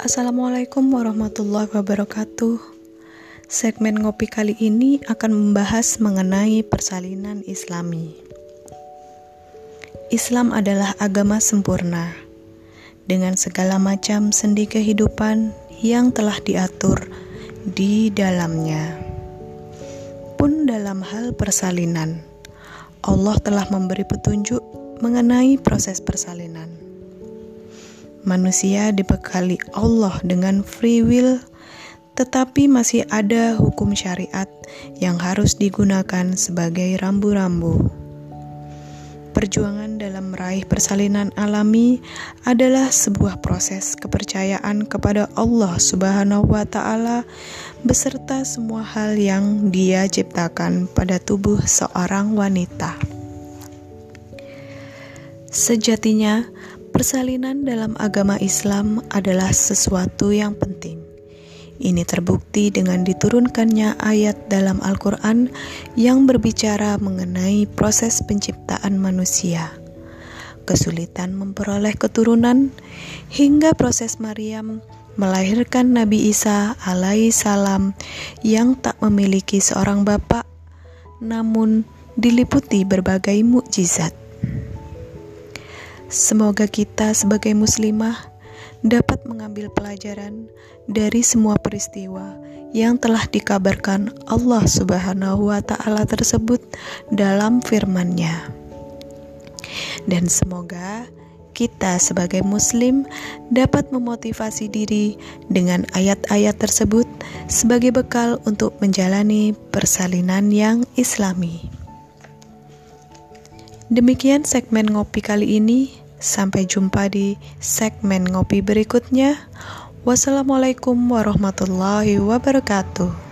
Assalamualaikum warahmatullahi wabarakatuh. Segmen ngopi kali ini akan membahas mengenai persalinan Islami. Islam adalah agama sempurna dengan segala macam sendi kehidupan yang telah diatur di dalamnya. Pun dalam hal persalinan, Allah telah memberi petunjuk mengenai proses persalinan manusia dibekali Allah dengan free will, tetapi masih ada hukum syariat yang harus digunakan sebagai rambu-rambu. Perjuangan dalam meraih persalinan alami adalah sebuah proses kepercayaan kepada Allah Subhanahu wa Ta'ala beserta semua hal yang Dia ciptakan pada tubuh seorang wanita. Sejatinya, Persalinan dalam agama Islam adalah sesuatu yang penting. Ini terbukti dengan diturunkannya ayat dalam Al-Quran yang berbicara mengenai proses penciptaan manusia, kesulitan memperoleh keturunan, hingga proses Maryam melahirkan Nabi Isa alaihissalam yang tak memiliki seorang bapak, namun diliputi berbagai mukjizat. Semoga kita sebagai muslimah dapat mengambil pelajaran dari semua peristiwa yang telah dikabarkan Allah Subhanahu wa taala tersebut dalam firman-Nya. Dan semoga kita sebagai muslim dapat memotivasi diri dengan ayat-ayat tersebut sebagai bekal untuk menjalani persalinan yang islami. Demikian segmen ngopi kali ini. Sampai jumpa di segmen ngopi berikutnya. Wassalamualaikum warahmatullahi wabarakatuh.